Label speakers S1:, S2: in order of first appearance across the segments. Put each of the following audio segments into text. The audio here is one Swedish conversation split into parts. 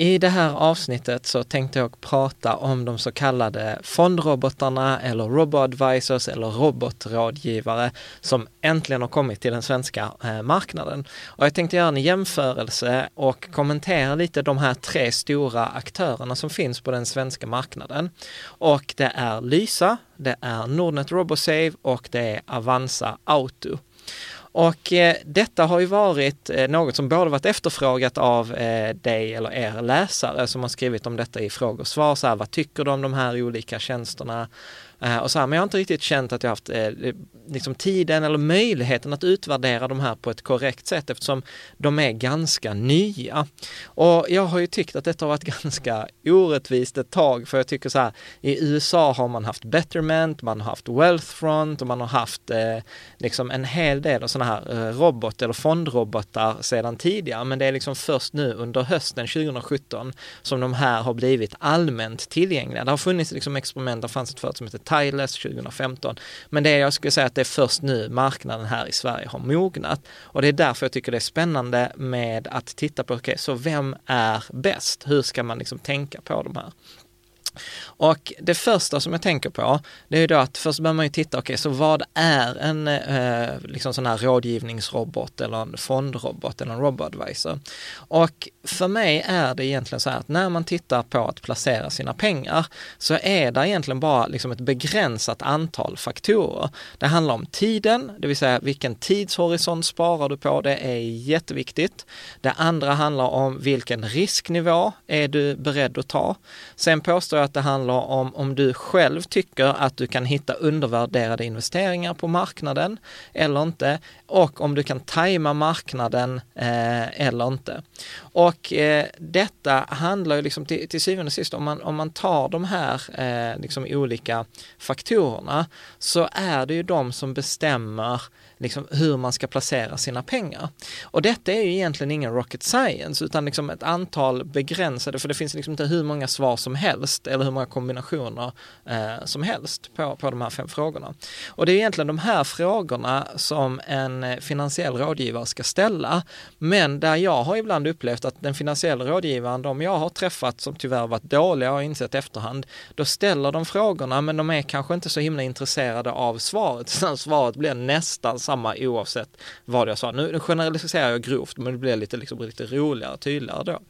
S1: I det här avsnittet så tänkte jag prata om de så kallade fondrobotarna eller robotadvisors eller robotrådgivare som äntligen har kommit till den svenska eh, marknaden. Och jag tänkte göra en jämförelse och kommentera lite de här tre stora aktörerna som finns på den svenska marknaden. Och det är Lysa, det är Nordnet Robosave och det är Avanza Auto. Och eh, detta har ju varit eh, något som både varit efterfrågat av eh, dig eller er läsare som har skrivit om detta i frågor och svar. Så här, vad tycker du om de här olika tjänsterna? Eh, och så här, men jag har inte riktigt känt att jag haft eh, liksom tiden eller möjligheten att utvärdera de här på ett korrekt sätt eftersom de är ganska nya. Och jag har ju tyckt att detta har varit ganska orättvist ett tag för jag tycker så här, i USA har man haft Betterment, man har haft Wealthfront och man har haft eh, liksom en hel del av sådana här eh, robot eller fondrobotar sedan tidigare men det är liksom först nu under hösten 2017 som de här har blivit allmänt tillgängliga. Det har funnits liksom experiment, det fanns ett företag som heter Tiles 2015. Men det jag skulle säga att det är först nu marknaden här i Sverige har mognat. Och det är därför jag tycker det är spännande med att titta på, okej, okay, så vem är bäst? Hur ska man liksom tänka på de här? Och det första som jag tänker på, det är ju då att först behöver man ju titta, okej, okay, så vad är en eh, liksom sån här rådgivningsrobot eller en fondrobot eller en robotadvisor? Och för mig är det egentligen så här att när man tittar på att placera sina pengar så är det egentligen bara liksom ett begränsat antal faktorer. Det handlar om tiden, det vill säga vilken tidshorisont sparar du på, det är jätteviktigt. Det andra handlar om vilken risknivå är du beredd att ta. Sen påstår jag att det handlar om om du själv tycker att du kan hitta undervärderade investeringar på marknaden eller inte och om du kan tajma marknaden eh, eller inte. Och eh, detta handlar ju liksom till, till syvende och sist om man, om man tar de här eh, liksom olika faktorerna så är det ju de som bestämmer liksom hur man ska placera sina pengar. Och detta är ju egentligen ingen rocket science utan liksom ett antal begränsade, för det finns liksom inte hur många svar som helst eller hur många kombinationer eh, som helst på, på de här fem frågorna. Och det är egentligen de här frågorna som en finansiell rådgivare ska ställa. Men där jag har ibland upplevt att den finansiella rådgivaren, de jag har träffat som tyvärr varit dåliga och insett efterhand, då ställer de frågorna men de är kanske inte så himla intresserade av svaret. svaret blir nästan samma oavsett vad jag sa. Nu generaliserar jag grovt, men det blir lite, liksom, lite roligare, tydligare då.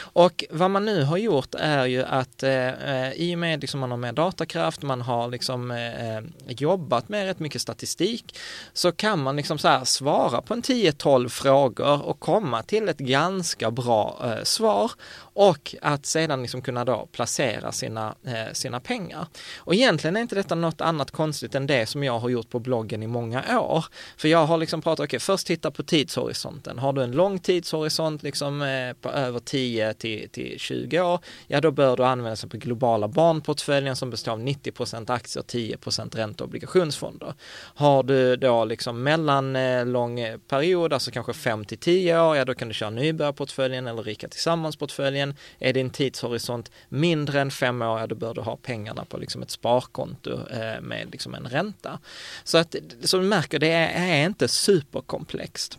S1: Och vad man nu har gjort är ju att eh, eh i och med liksom man har mer datakraft, man har liksom eh, eh, jobbat med rätt mycket statistik, så kan man liksom så här svara på en 10-12 frågor och komma till ett ganska bra eh, svar och att sedan liksom kunna då placera sina, eh, sina pengar. Och egentligen är inte detta något annat konstigt än det som jag har gjort på bloggen i många år. För jag har liksom pratat, okej, okay, först titta på tidshorisonten. Har du en lång tidshorisont liksom eh, på över 10 till, till 20 år, ja då bör du använda sig på globala barnportföljen som består av 90% aktier, 10 ränte och obligationsfonder. Har du då liksom mellanlång eh, period, alltså kanske 5 till 10 år, ja då kan du köra nybörjarportföljen eller Rika Tillsammans-portföljen. Är din tidshorisont mindre än fem år, ja då bör du ha pengarna på liksom ett sparkonto eh, med liksom en ränta. Så att, som du märker, det är, är inte superkomplext.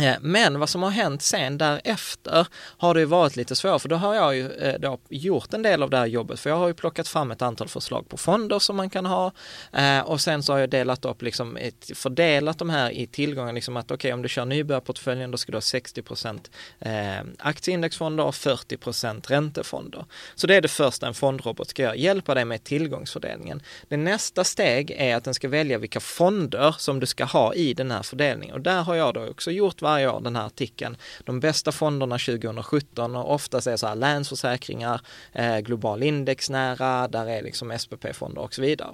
S1: Eh, men vad som har hänt sen därefter har det varit lite svårt för då har jag ju eh, då gjort en del av det här jobbet. För jag har ju plockat fram ett antal förslag på fonder som man kan ha. Eh, och sen så har jag delat upp liksom ett, fördelat de här i tillgångar. Liksom att okej okay, om du kör nybörjarportföljen då ska du ha 60% aktieindexfonder och 40% räntefonder. Så det är det första en fondrobot ska göra, hjälpa dig med tillgångsfördelningen. Det nästa steg är att den ska välja vilka fonder som du ska ha i den här fördelningen. Och där har jag då också gjort varje år den här artikeln. De bästa fonderna 2017 och oftast är så här Länsförsäkringar, eh, Global indexnära, där är liksom SPP-fonder och så vidare.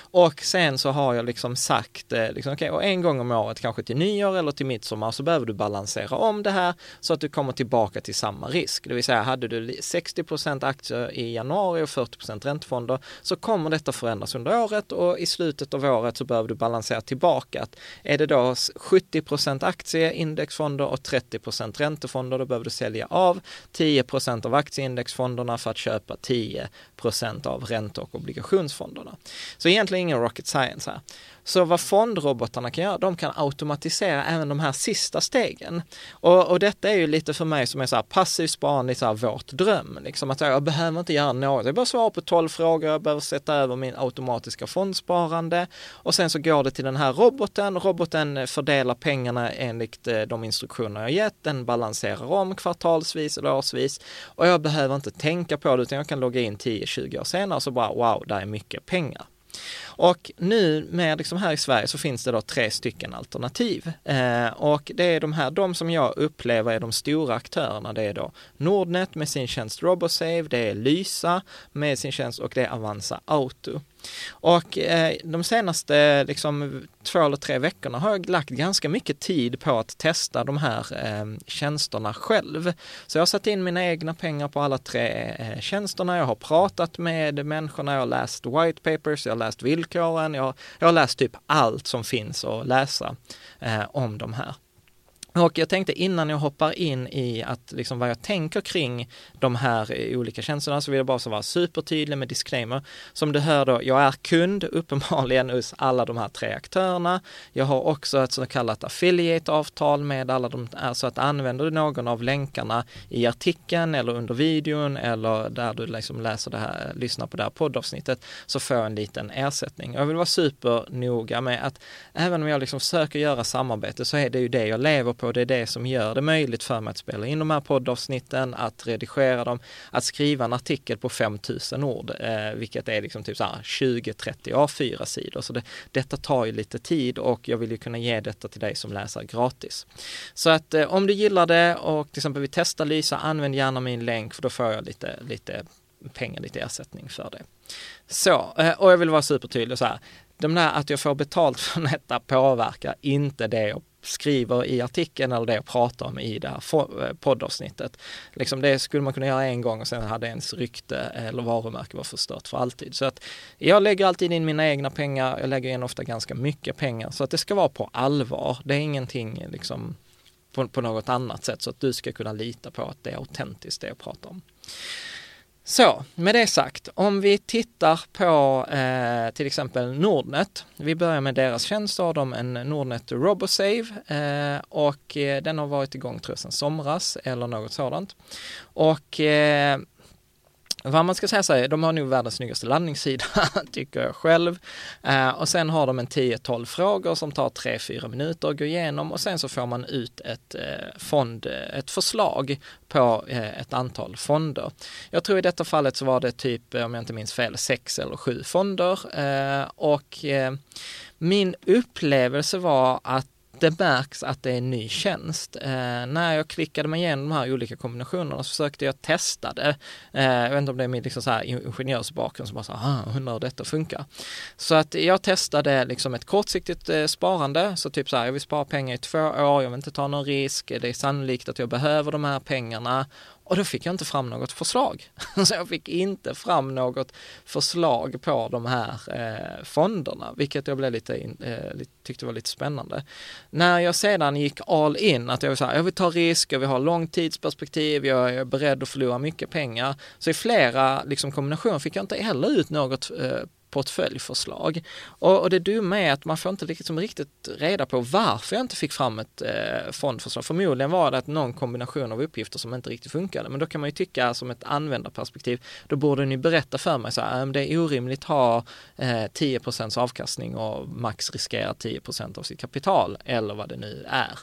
S1: Och sen så har jag liksom sagt, eh, liksom, okay, och en gång om året, kanske till nyår eller till midsommar, så behöver du balansera om det här så att du kommer tillbaka till samma risk. Det vill säga, hade du 60% aktier i januari och 40% räntefonder så kommer detta förändras under året och i slutet av året så behöver du balansera tillbaka. Är det då 70% aktie indexfonder och 30% räntefonder. Då behöver du sälja av 10% av aktieindexfonderna för att köpa 10% av ränte och obligationsfonderna. Så egentligen ingen rocket science här. Så vad fondrobotarna kan göra, de kan automatisera även de här sista stegen. Och, och detta är ju lite för mig som är så här passiv sparande, så här vårt dröm. Liksom att jag behöver inte göra något, jag behöver svara på 12 frågor, jag behöver sätta över min automatiska fondsparande och sen så går det till den här roboten. Roboten fördelar pengarna enligt eh, de instruktioner jag gett, den balanserar om kvartalsvis eller årsvis och jag behöver inte tänka på det utan jag kan logga in 10-20 år senare och så bara wow, där är mycket pengar. Och nu med liksom här i Sverige så finns det då tre stycken alternativ. Eh, och det är de här, de som jag upplever är de stora aktörerna. Det är då Nordnet med sin tjänst Robosave, det är Lysa med sin tjänst och det är Avanza Auto. Och eh, de senaste liksom, två eller tre veckorna har jag lagt ganska mycket tid på att testa de här eh, tjänsterna själv. Så jag har satt in mina egna pengar på alla tre eh, tjänsterna. Jag har pratat med människorna, jag har läst white papers, jag har läst villkor, villkoren, jag, jag har läst typ allt som finns att läsa eh, om de här. Och jag tänkte innan jag hoppar in i att liksom vad jag tänker kring de här olika tjänsterna så vill jag bara så vara supertydlig med disclaimer. Som du hör då, jag är kund uppenbarligen hos alla de här tre aktörerna. Jag har också ett så kallat affiliate-avtal med alla de, alltså att använder du någon av länkarna i artikeln eller under videon eller där du liksom läser det här, lyssnar på det här poddavsnittet så får jag en liten ersättning. Jag vill vara supernoga med att även om jag liksom försöker göra samarbete så är det ju det jag lever på. Det är det som gör det möjligt för mig att spela in de här poddavsnitten, att redigera dem, att skriva en artikel på 5000 ord, eh, vilket är liksom typ 20-30 A4-sidor. Så det, detta tar ju lite tid och jag vill ju kunna ge detta till dig som läsare gratis. Så att eh, om du gillar det och till exempel vill testa Lysa, använd gärna min länk för då får jag lite, lite pengar, lite ersättning för det. Så, eh, och jag vill vara supertydlig så här, de där att jag får betalt för detta påverkar inte det jag skriver i artikeln eller det jag pratar om i det här eh, poddavsnittet. Liksom det skulle man kunna göra en gång och sen hade ens rykte eller varumärke var förstört för alltid. Så att jag lägger alltid in mina egna pengar, jag lägger in ofta ganska mycket pengar så att det ska vara på allvar. Det är ingenting liksom på, på något annat sätt så att du ska kunna lita på att det är autentiskt det jag pratar om. Så, med det sagt, om vi tittar på eh, till exempel Nordnet. Vi börjar med deras tjänst, har de en Nordnet RoboSave eh, och eh, den har varit igång tror jag sedan somras eller något sådant. Och eh, vad man ska säga så här, de har nog världens snyggaste landningssida, tycker jag själv. Eh, och sen har de en 10-12 frågor som tar 3-4 minuter att gå igenom och sen så får man ut ett, eh, fond, eh, ett förslag på eh, ett antal fonder. Jag tror i detta fallet så var det typ, eh, om jag inte minns fel, 6 eller 7 fonder. Eh, och eh, min upplevelse var att det märks att det är en ny tjänst. Eh, när jag klickade mig igenom de här olika kombinationerna så försökte jag testa det. Eh, jag vet inte om det är min liksom så här ingenjörsbakgrund som bara så här, ah, undrar hur detta funkar. Så att jag testade liksom ett kortsiktigt eh, sparande, så typ så här, jag vill spara pengar i två år, jag vill inte ta någon risk, det är sannolikt att jag behöver de här pengarna och då fick jag inte fram något förslag. Så jag fick inte fram något förslag på de här eh, fonderna, vilket jag blev lite, eh, tyckte var lite spännande. När jag sedan gick all in, att jag vill, så här, jag vill ta risk, jag vill ha långtidsperspektiv, jag är beredd att förlora mycket pengar. Så i flera liksom, kombinationer fick jag inte heller ut något eh, portföljförslag. Och, och det dumma är att man får inte liksom riktigt reda på varför jag inte fick fram ett eh, fondförslag. Förmodligen var det att någon kombination av uppgifter som inte riktigt funkade. Men då kan man ju tycka som ett användarperspektiv, då borde ni berätta för mig så här, äh, det är orimligt att ha eh, 10% avkastning och max riskera 10% av sitt kapital eller vad det nu är.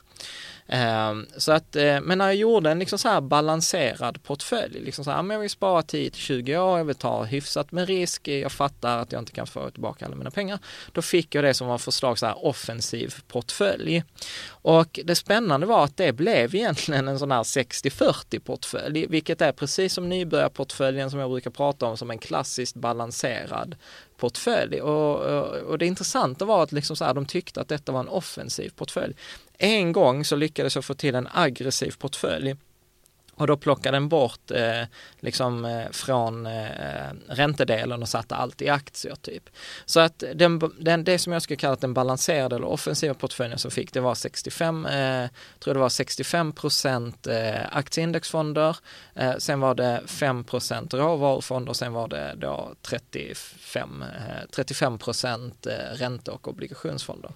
S1: Ehm, så att, eh, men när jag gjorde en liksom så här balanserad portfölj, liksom så här, men jag vill spara 10-20 år, jag vill ta hyfsat med risk, jag fattar att jag inte kan få tillbaka alla mina pengar. Då fick jag det som var förslag så här offensiv portfölj. Och det spännande var att det blev egentligen en sån här 60-40 portfölj, vilket är precis som nybörjarportföljen som jag brukar prata om som en klassiskt balanserad portfölj. Och, och, och det intressanta var att liksom så här, de tyckte att detta var en offensiv portfölj. En gång så lyckades jag få till en aggressiv portfölj och då plockade den bort eh, liksom eh, från eh, räntedelen och satte allt i aktier typ. Så att den, den, det som jag skulle kalla den balanserade eller offensiva portföljen som fick det var 65, eh, tror det var 65 procent eh, aktieindexfonder, eh, sen var det 5 procent råvarufonder och sen var det då 35, 35 eh, procent eh, ränte och obligationsfonder.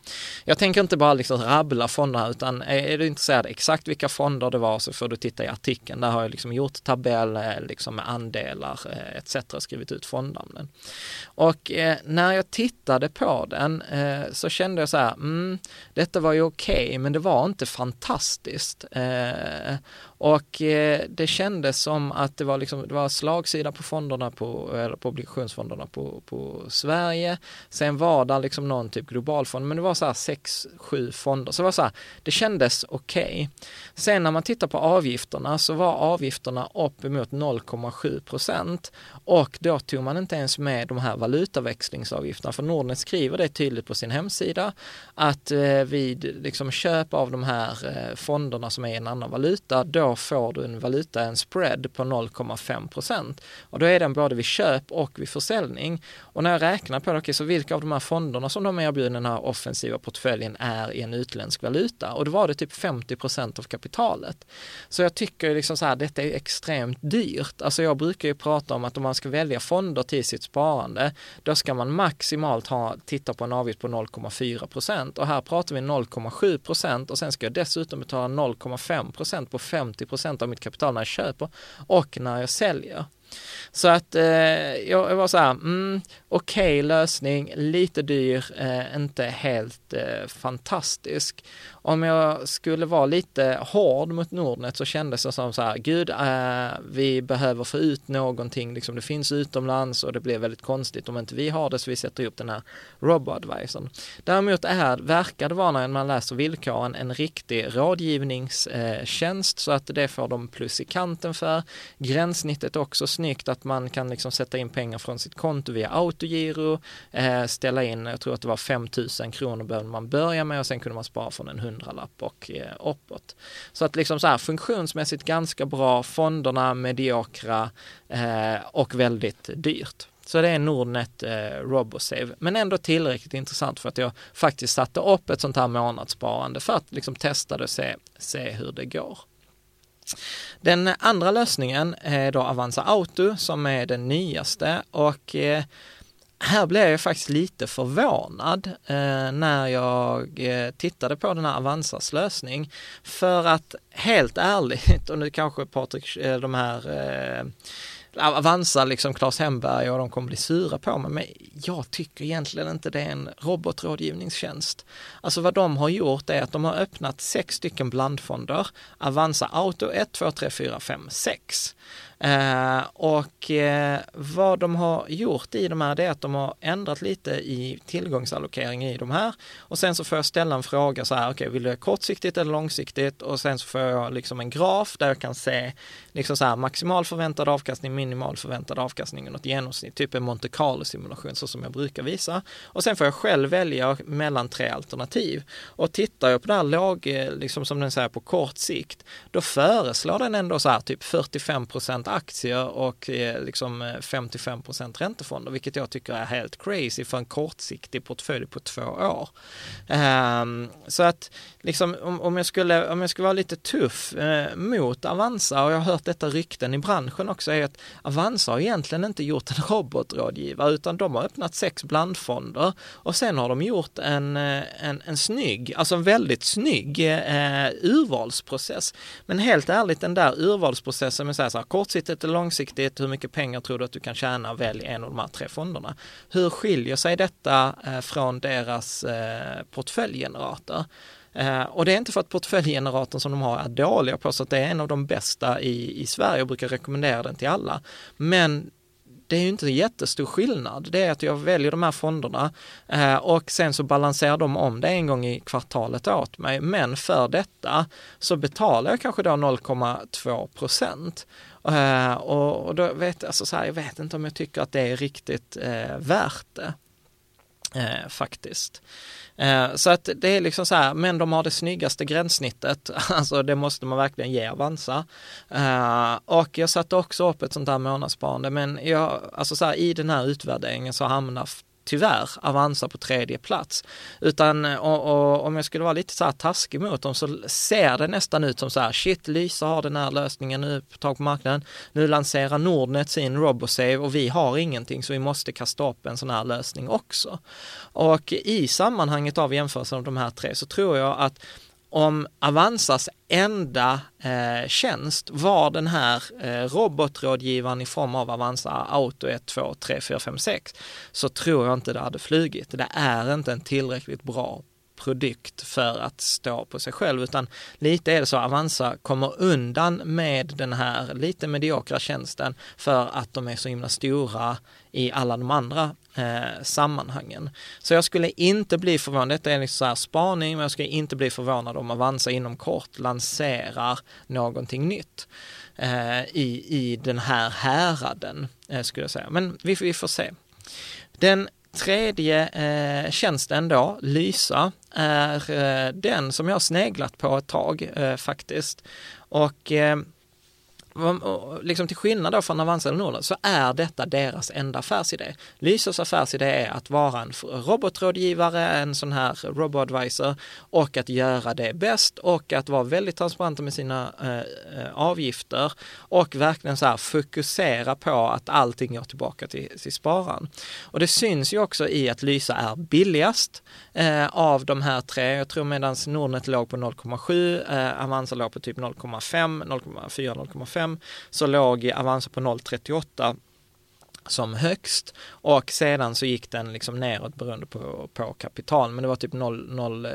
S1: Jag tänker inte bara liksom rabbla fonderna utan är, är du intresserad exakt vilka fonder det var så får du titta i artikeln boken. Där har jag liksom gjort tabeller liksom med andelar eh, etc. skrivit ut fondnamnen. Och eh, när jag tittade på den eh, så kände jag så här, mm, detta var ju okej okay, men det var inte fantastiskt. Eh, och eh, det kändes som att det var, liksom, det var slagsida på fonderna, på, eller på obligationsfonderna på, på Sverige. Sen var det liksom någon typ global fond, men det var så här sex, sju fonder. Så det var så här, det kändes okej. Okay. Sen när man tittar på avgifterna så var avgifterna uppemot 0,7 procent och då tog man inte ens med de här valutaväxlingsavgifterna, för Nordnet skriver det tydligt på sin hemsida att eh, vid liksom köp av de här eh, fonderna som är i en annan valuta, då får du en valuta, en spread på 0,5 procent. Och då är den både vid köp och vid försäljning. Och när jag räknar på det, okay, så vilka av de här fonderna som de erbjuder den här offensiva portföljen är i en utländsk valuta? Och då var det typ 50 procent av kapitalet. Så jag tycker liksom så här, detta är extremt dyrt. Alltså jag brukar ju prata om att om man ska välja fonder till sitt sparande, då ska man maximalt ha, titta på en avgift på 0,4 procent. Och här pratar vi 0,7 procent och sen ska jag dessutom betala 0,5 procent på 50 80 av mitt kapital när jag köper och när jag säljer. Så att eh, jag var så här, mm, okej okay lösning, lite dyr, eh, inte helt eh, fantastisk om jag skulle vara lite hård mot Nordnet så kändes det som så här, gud, äh, vi behöver få ut någonting, liksom det finns utomlands och det blir väldigt konstigt om inte vi har det så vi sätter upp den här robo-advisorn. Däremot är, verkar det vara när man läser villkoren en riktig rådgivningstjänst så att det får de plus i kanten för. Gränssnittet också snyggt att man kan liksom sätta in pengar från sitt konto via autogiro, eh, ställa in, jag tror att det var 5000 kronor behövde man börja med och sen kunde man spara från en hundralapp och eh, uppåt. Så att liksom så här funktionsmässigt ganska bra, fonderna mediokra eh, och väldigt dyrt. Så det är Nordnet eh, Robosave, men ändå tillräckligt intressant för att jag faktiskt satte upp ett sånt här månadssparande för att liksom testa det och se, se hur det går. Den andra lösningen är då Avanza Auto som är den nyaste och eh, här blev jag faktiskt lite förvånad eh, när jag eh, tittade på den här Avanzas lösning. För att helt ärligt, och nu kanske Patrik, eh, de här eh, Avanza, liksom Claes Hemberg och de kommer bli sura på mig, men jag tycker egentligen inte det är en robotrådgivningstjänst. Alltså vad de har gjort är att de har öppnat sex stycken blandfonder, Avanza Auto 1, 2, 3, 4, 5, 6. Eh, och eh, vad de har gjort i de här det är att de har ändrat lite i tillgångsallokering i de här och sen så får jag ställa en fråga så här, okej, okay, vill du ha kortsiktigt eller långsiktigt? Och sen så får jag liksom en graf där jag kan se liksom så här maximal förväntad avkastning, minimal förväntad avkastning och något genomsnitt, typ en Monte Carlo simulation så som jag brukar visa. Och sen får jag själv välja mellan tre alternativ. Och tittar jag på det här låg, eh, liksom som den säger på kort sikt, då föreslår den ändå så här typ 45 aktier och eh, liksom eh, 55% räntefonder, vilket jag tycker är helt crazy för en kortsiktig portfölj på två år. Ehm, så att liksom om, jag skulle, om jag skulle vara lite tuff eh, mot Avanza och jag har hört detta rykten i branschen också är att Avanza har egentligen inte gjort en robotrådgivare utan de har öppnat sex blandfonder och sen har de gjort en, en, en snygg, alltså en väldigt snygg urvalsprocess. Men helt ärligt den där urvalsprocessen med så här, så här, kortsiktigt och långsiktigt, hur mycket pengar tror du att du kan tjäna, välj en av de här tre fonderna. Hur skiljer sig detta eh, från deras eh, portföljgenerator? Eh, och det är inte för att portföljgeneratorn som de har är dåliga på, så att det är en av de bästa i, i Sverige och brukar rekommendera den till alla. Men det är ju inte jättestor skillnad. Det är att jag väljer de här fonderna eh, och sen så balanserar de om det en gång i kvartalet åt mig. Men för detta så betalar jag kanske då 0,2 procent. Uh, och, och då vet alltså så här, jag vet inte om jag tycker att det är riktigt uh, värt det. Eh, faktiskt. Eh, så att det är liksom så här, men de har det snyggaste gränssnittet, alltså det måste man verkligen ge Avanza. Eh, och jag satte också upp ett sånt här månadssparande, men jag, alltså så här, i den här utvärderingen så hamnar tyvärr Avanza på tredje plats. Utan eh, och, och, om jag skulle vara lite så här taskig mot dem så ser det nästan ut som så här, shit, Lysa har den här lösningen nu på tag på marknaden. Nu lanserar Nordnet sin Robosave och vi har ingenting så vi måste kasta upp en sån här lösning också. Och i sammanhanget av jämförelsen av de här tre så tror jag att om Avanzas enda eh, tjänst var den här eh, robotrådgivaren i form av Avanza Auto 1, 2, 3, 4, 5, 6 så tror jag inte det hade flugit. Det är inte en tillräckligt bra produkt för att stå på sig själv, utan lite är det så Avanza kommer undan med den här lite mediokra tjänsten för att de är så himla stora i alla de andra eh, sammanhangen. Så jag skulle inte bli förvånad, detta är liksom så här spaning, men jag skulle inte bli förvånad om Avanza inom kort lanserar någonting nytt eh, i, i den här häraden, eh, skulle jag säga. Men vi, vi får se. Den tredje eh, tjänsten då, Lysa, är eh, den som jag sneglat på ett tag eh, faktiskt. Och eh, liksom till skillnad då från Avanza eller Norden så är detta deras enda affärsidé. Lysers affärsidé är att vara en robotrådgivare, en sån här robot-advisor och att göra det bäst och att vara väldigt transparenta med sina eh, eh, avgifter och verkligen så här fokusera på att allting går tillbaka till, till spararen. Och det syns ju också i att Lysa är billigast eh, av de här tre. Jag tror medan Nordnet låg på 0,7, eh, Avanza låg på typ 0,5, 0,4, 0,5 2005 så låg Avanza på 0,38 som högst. Och sedan så gick den liksom neråt beroende på, på kapital. Men det var typ 0, 0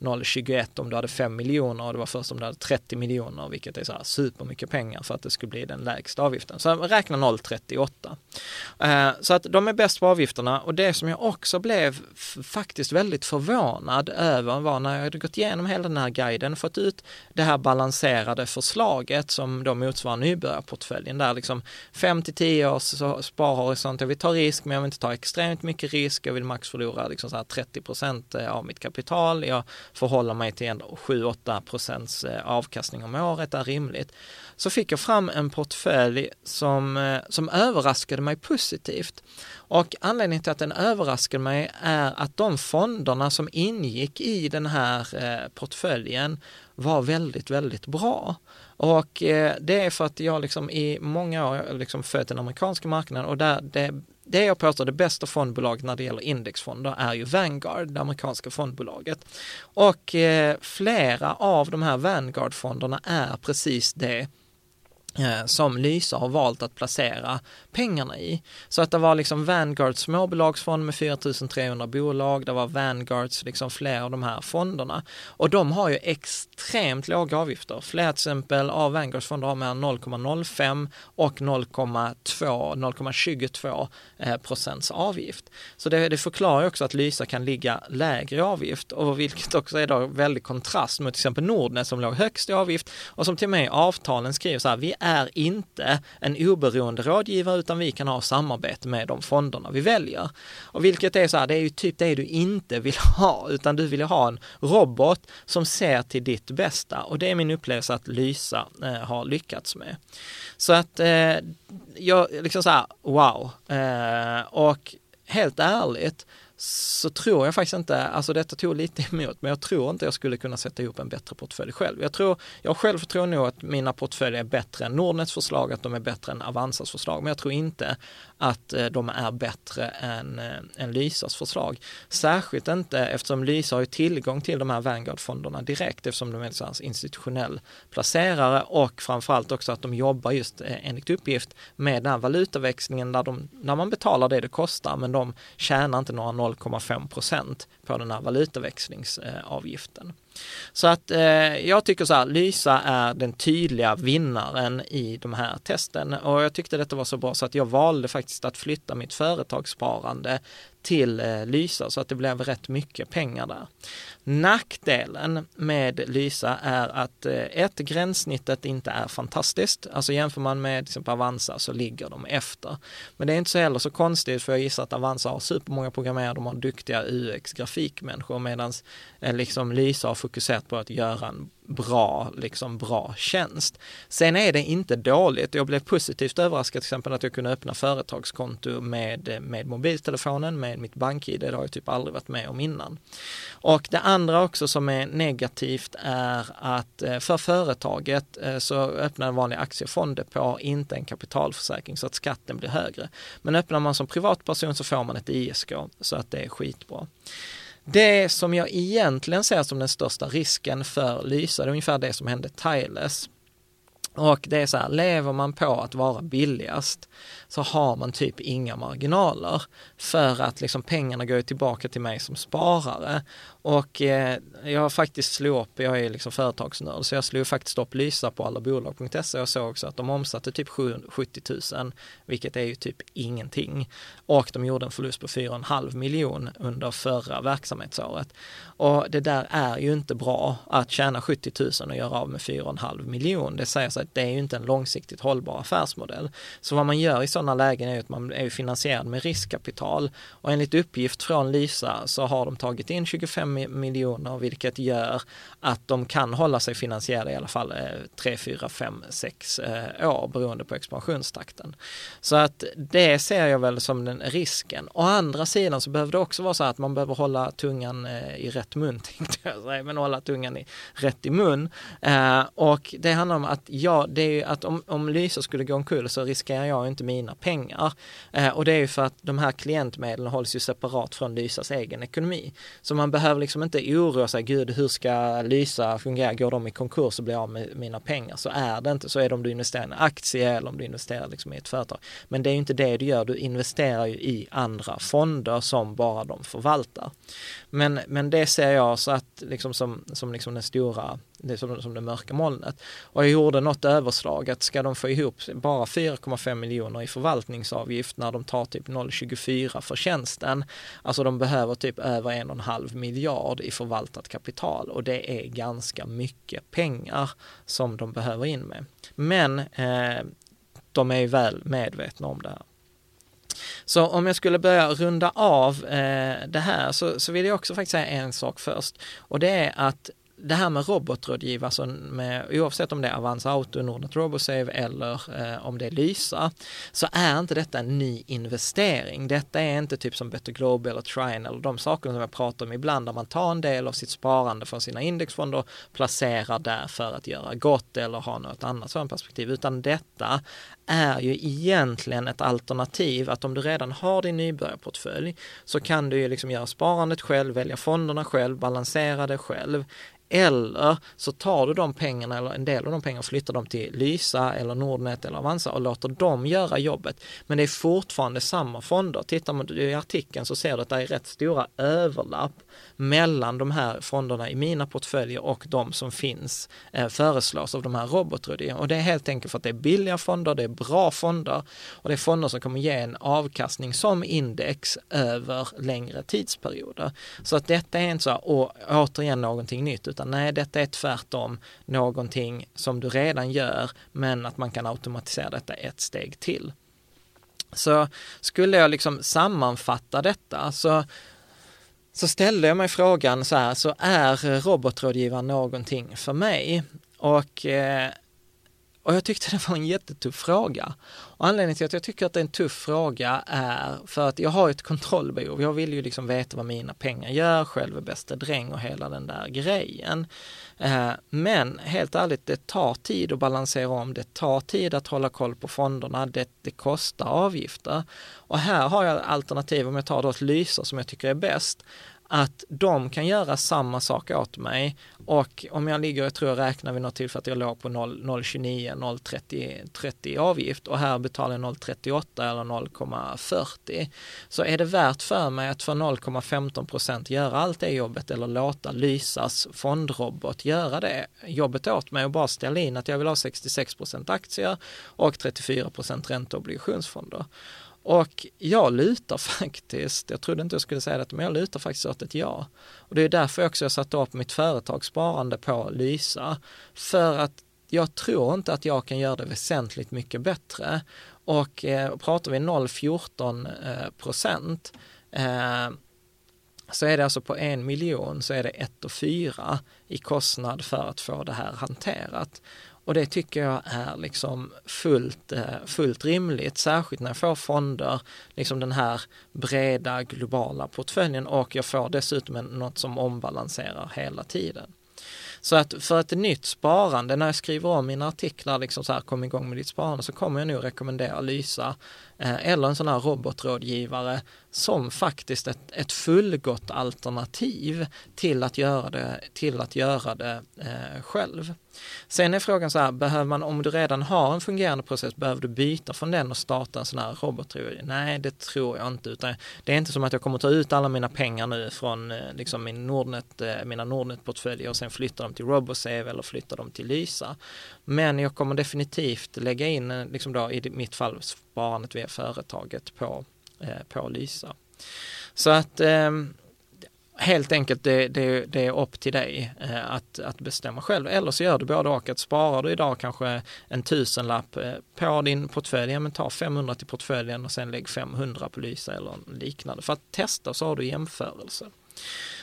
S1: 0,21 om du hade 5 miljoner och det var först om du hade 30 miljoner, vilket är så här supermycket pengar för att det skulle bli den lägsta avgiften. Så räkna 0,38. Eh, så att de är bäst på avgifterna och det som jag också blev faktiskt väldigt förvånad över var när jag hade gått igenom hela den här guiden, fått ut det här balanserade förslaget som då motsvarar nybörjarportföljen där liksom 5 till 10 års sparhorisont, jag vill ta risk men jag vill inte ta extremt mycket risk, jag vill max förlora liksom så här 30 procent eh, av mitt kapital, jag förhåller mig till 7-8 procents eh, avkastning om året är rimligt. Så fick jag fram en portfölj som, eh, som överraskade mig positivt. Och anledningen till att den överraskade mig är att de fonderna som ingick i den här eh, portföljen var väldigt, väldigt bra. Och det är för att jag liksom i många år liksom följt den amerikanska marknaden och där det det jag påstår det bästa fondbolaget när det gäller indexfonder är ju Vanguard, det amerikanska fondbolaget. Och eh, flera av de här Vanguard-fonderna är precis det Eh, Eh, som Lysa har valt att placera pengarna i. Så att det var liksom Vanguards småbolagsfond med 4300 bolag, det var Vanguards, liksom fler av de här fonderna. Och de har ju extremt låga avgifter. Flera till exempel av Vanguards fonder har mellan 0,05 och 0,22 eh, procents avgift. Så det, det förklarar också att Lysa kan ligga lägre avgift och vilket också är då väldigt kontrast mot till exempel Nordnet som låg högst i avgift och som till och med i avtalen skriver så här, vi är inte en oberoende rådgivare utan vi kan ha samarbete med de fonderna vi väljer. Och vilket är så här, det är ju typ det du inte vill ha, utan du vill ha en robot som ser till ditt bästa och det är min upplevelse att Lysa eh, har lyckats med. Så att eh, jag liksom så här, wow. Eh, och helt ärligt så tror jag faktiskt inte, alltså detta tog lite emot, men jag tror inte jag skulle kunna sätta ihop en bättre portfölj själv. Jag tror, jag själv tror nog att mina portföljer är bättre än Nordnets förslag, att de är bättre än Avanzas förslag, men jag tror inte att eh, de är bättre än, eh, än Lysas förslag. Särskilt inte eftersom Lysa har tillgång till de här Vanguard-fonderna direkt eftersom de är en institutionell placerare och framförallt också att de jobbar just eh, enligt uppgift med den här valutaväxlingen där, de, där man betalar det det kostar men de tjänar inte några 0,5 procent på den här valutaväxlingsavgiften. Så att eh, jag tycker så här, Lysa är den tydliga vinnaren i de här testen och jag tyckte detta var så bra så att jag valde faktiskt att flytta mitt företagssparande till eh, Lysa så att det blev rätt mycket pengar där. Nackdelen med Lysa är att eh, ett, gränssnittet inte är fantastiskt. Alltså jämför man med till exempel Avanza så ligger de efter. Men det är inte så heller så konstigt för jag gissar att Avanza har supermånga programmerare, de har duktiga UX-grafikmänniskor medan eh, liksom Lysa har fokuserat på att göra en bra, liksom bra tjänst. Sen är det inte dåligt. Jag blev positivt överraskad till exempel att jag kunde öppna företagskonto med, med mobiltelefonen, med mitt bank-id. Det har jag typ aldrig varit med om innan. Och det andra också som är negativt är att eh, för företaget eh, så öppnar en vanlig aktiefonddepå inte en kapitalförsäkring så att skatten blir högre. Men öppnar man som privatperson så får man ett ISK så att det är skitbra. Det som jag egentligen ser som den största risken för Lysa, det är ungefär det som hände Tiles. Och det är så här, lever man på att vara billigast så har man typ inga marginaler för att liksom pengarna går tillbaka till mig som sparare. Och eh, jag faktiskt slog upp, jag är liksom företagsnörd, så jag slog faktiskt upp Lysa på allabolag.se och såg också att de omsatte typ 70 000, vilket är ju typ ingenting. Och de gjorde en förlust på 4,5 miljon under förra verksamhetsåret. Och det där är ju inte bra att tjäna 70 000 och göra av med 4,5 miljon. Det säger sig att det är ju inte en långsiktigt hållbar affärsmodell. Så vad man gör i sådana lägen är att man är finansierad med riskkapital och enligt uppgift från Lysa så har de tagit in 25 miljoner vilket gör att de kan hålla sig finansierade i alla fall 3, 4, 5, 6 år beroende på expansionstakten. Så att det ser jag väl som den risken. Å andra sidan så behöver det också vara så att man behöver hålla tungan eh, i rätt mun, tänkte jag säga, men hålla tungan i rätt i mun. Eh, och det handlar om att ja, det är ju att om, om Lysa skulle gå omkull så riskerar jag inte mina pengar. Eh, och det är ju för att de här klientmedlen hålls ju separat från Lysas egen ekonomi. Så man behöver liksom inte oroa sig, gud hur ska Lysa fungera, går de i konkurs och blir av med mina pengar? Så är det inte, så är det om du investerar i en aktie eller om du investerar liksom i ett företag. Men det är ju inte det du gör, du investerar ju i andra fonder som bara de förvaltar. Men, men det ser jag så att liksom som, som liksom den stora det som, som det mörka molnet. Och jag gjorde något överslag att ska de få ihop bara 4,5 miljoner i förvaltningsavgift när de tar typ 0,24 för tjänsten. Alltså de behöver typ över en och en halv miljard i förvaltat kapital och det är ganska mycket pengar som de behöver in med. Men eh, de är ju väl medvetna om det här. Så om jag skulle börja runda av eh, det här så, så vill jag också faktiskt säga en sak först och det är att det här med robotrådgivare, alltså med, oavsett om det är Avanza Auto, Nordnet Robosave eller eh, om det är Lysa, så är inte detta en ny investering. Detta är inte typ som Better Global eller Trine eller de sakerna som jag pratar om ibland, där man tar en del av sitt sparande från sina indexfonder och placerar där för att göra gott eller ha något annat sådant perspektiv, utan detta är ju egentligen ett alternativ att om du redan har din nybörjarportfölj så kan du ju liksom göra sparandet själv, välja fonderna själv, balansera det själv eller så tar du de pengarna eller en del av de pengarna och flyttar dem till Lysa eller Nordnet eller Avanza och låter dem göra jobbet. Men det är fortfarande samma fonder. Tittar man i artikeln så ser du att det är rätt stora överlapp mellan de här fonderna i mina portföljer och de som finns eh, föreslås av de här robotrådgivarna. Och det är helt enkelt för att det är billiga fonder, det är bra fonder och det är fonder som kommer ge en avkastning som index över längre tidsperioder. Så att detta är inte så, och återigen någonting nytt, utan nej, detta är tvärtom någonting som du redan gör, men att man kan automatisera detta ett steg till. Så skulle jag liksom sammanfatta detta så så ställde jag mig frågan så här, så är robotrådgivaren någonting för mig? Och, eh, och jag tyckte det var en jättetuff fråga. Och anledningen till att jag tycker att det är en tuff fråga är för att jag har ett kontrollbehov. Jag vill ju liksom veta vad mina pengar gör, själv är bästa dräng och hela den där grejen. Eh, men helt ärligt, det tar tid att balansera om, det tar tid att hålla koll på fonderna, det, det kostar avgifter. Och här har jag alternativ, om jag tar då ett Lysa som jag tycker är bäst, att de kan göra samma sak åt mig och om jag ligger, jag tror jag räknar vid något tillfälle att jag låg på 0,29, 0,30 30 avgift och här betalar jag 0,38 eller 0,40 så är det värt för mig att för 0,15 procent göra allt det jobbet eller låta Lysas fondrobot göra det jobbet åt mig och bara ställa in att jag vill ha 66 procent aktier och 34 procent ränteobligationsfonder. och obligationsfonder. Och jag lutar faktiskt, jag trodde inte jag skulle säga det, men jag lutar faktiskt åt ett ja. Och det är därför också jag satte upp mitt företagssparande på Lysa. För att jag tror inte att jag kan göra det väsentligt mycket bättre. Och eh, pratar vi 0,14 eh, procent eh, så är det alltså på en miljon så är det 1 och 4 i kostnad för att få det här hanterat. Och det tycker jag är liksom fullt, eh, fullt rimligt, särskilt när jag får fonder, liksom den här breda globala portföljen och jag får dessutom något som ombalanserar hela tiden. Så att för ett nytt sparande, när jag skriver om mina artiklar, liksom så här, kom igång med ditt sparande, så kommer jag nog rekommendera Lysa Eh, eller en sån här robotrådgivare som faktiskt ett, ett fullgott alternativ till att göra det, till att göra det eh, själv. Sen är frågan så här, behöver man, om du redan har en fungerande process, behöver du byta från den och starta en sån här robotrådgivare? Nej, det tror jag inte, utan det är inte som att jag kommer ta ut alla mina pengar nu från eh, liksom min Nordnet, eh, mina Nordnet-portföljer och sen flytta dem till Robosave eller flytta dem till Lysa. Men jag kommer definitivt lägga in, eh, liksom då, i mitt fall, sparandet via företaget på, eh, på Lysa. Så att eh, helt enkelt det, det, det, är upp till dig eh, att, att bestämma själv. Eller så gör du både och. Att sparar du idag kanske en tusenlapp eh, på din portfölj, ja, men ta 500 till portföljen och sen lägg 500 på Lysa eller liknande. För att testa så har du jämförelse.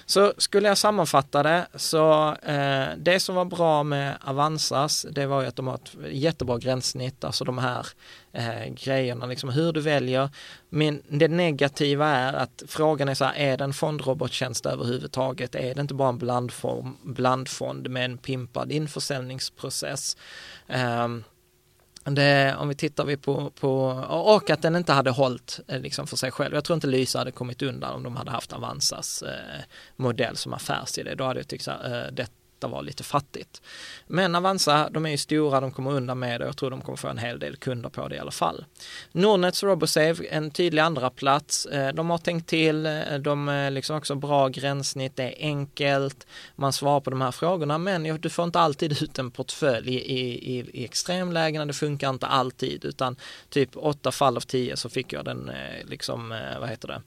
S1: Så skulle jag sammanfatta det, så eh, det som var bra med Avanzas, det var ju att de har ett jättebra gränssnitt, alltså de här eh, grejerna, liksom hur du väljer. Men det negativa är att frågan är så här, är det en fondrobottjänst överhuvudtaget? Är det inte bara en blandform, blandfond med en pimpad införsäljningsprocess? Um, det, om vi tittar vi på, på, och att den inte hade hållit eh, liksom för sig själv. Jag tror inte Lysa hade kommit undan om de hade haft Avanzas eh, modell som affärsidé. Då hade jag tyckt att eh, det, detta var lite fattigt. Men Avanza, de är ju stora, de kommer undan med det och jag tror de kommer få en hel del kunder på det i alla fall. Nordnets Robosave, en tydlig andra plats. Eh, de har tänkt till, eh, de är liksom också bra gränssnitt, det är enkelt, man svarar på de här frågorna, men du får inte alltid ut en portfölj i, i, i extremlägena, det funkar inte alltid, utan typ åtta fall av tio så fick jag den, eh, liksom, vad heter det,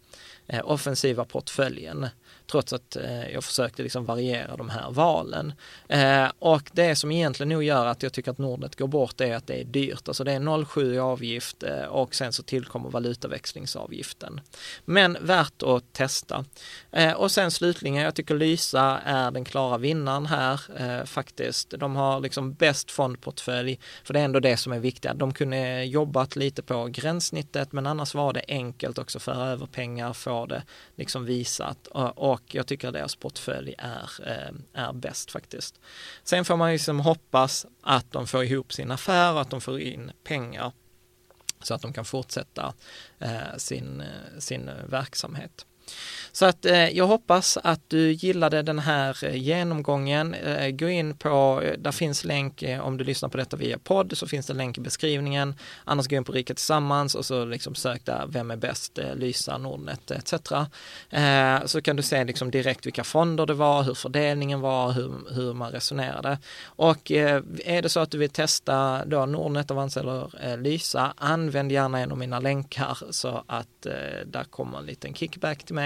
S1: offensiva portföljen trots att eh, jag försökte liksom variera de här valen. Eh, och det som egentligen nog gör att jag tycker att Nordnet går bort är att det är dyrt. Alltså det är 0,7 i avgift eh, och sen så tillkommer valutaväxlingsavgiften. Men värt att testa. Eh, och sen slutligen, jag tycker Lysa är den klara vinnaren här eh, faktiskt. De har liksom bäst fondportfölj, för det är ändå det som är viktigt. De kunde jobbat lite på gränssnittet, men annars var det enkelt också att över pengar, få det liksom visat eh, och och jag tycker att deras portfölj är, eh, är bäst faktiskt. Sen får man liksom hoppas att de får ihop sin affär och att de får in pengar så att de kan fortsätta eh, sin, eh, sin verksamhet. Så att eh, jag hoppas att du gillade den här eh, genomgången. Eh, gå in på, eh, där finns länk eh, om du lyssnar på detta via podd så finns det länk i beskrivningen. Annars gå in på Rika Tillsammans och så liksom sök där vem är bäst, eh, Lysa, Nordnet eh, etc. så kan du se liksom direkt vilka fonder det var, hur fördelningen var, hur, hur man resonerade. Och är det så att du vill testa då Nordnet, Avanza eller Lysa, använd gärna en av mina länkar så att där kommer en liten kickback till mig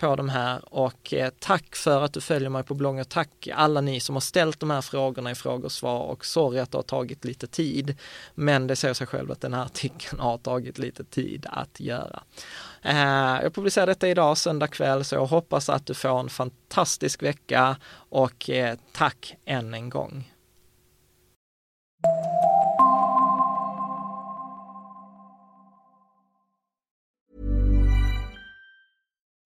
S1: på de här och eh, tack för att du följer mig på bloggen. Tack alla ni som har ställt de här frågorna i frågor och svar och sorry att det har tagit lite tid. Men det säger sig själv att den här artikeln har tagit lite tid att göra. Eh, jag publicerar detta idag söndag kväll så jag hoppas att du får en fantastisk vecka och eh, tack än en gång.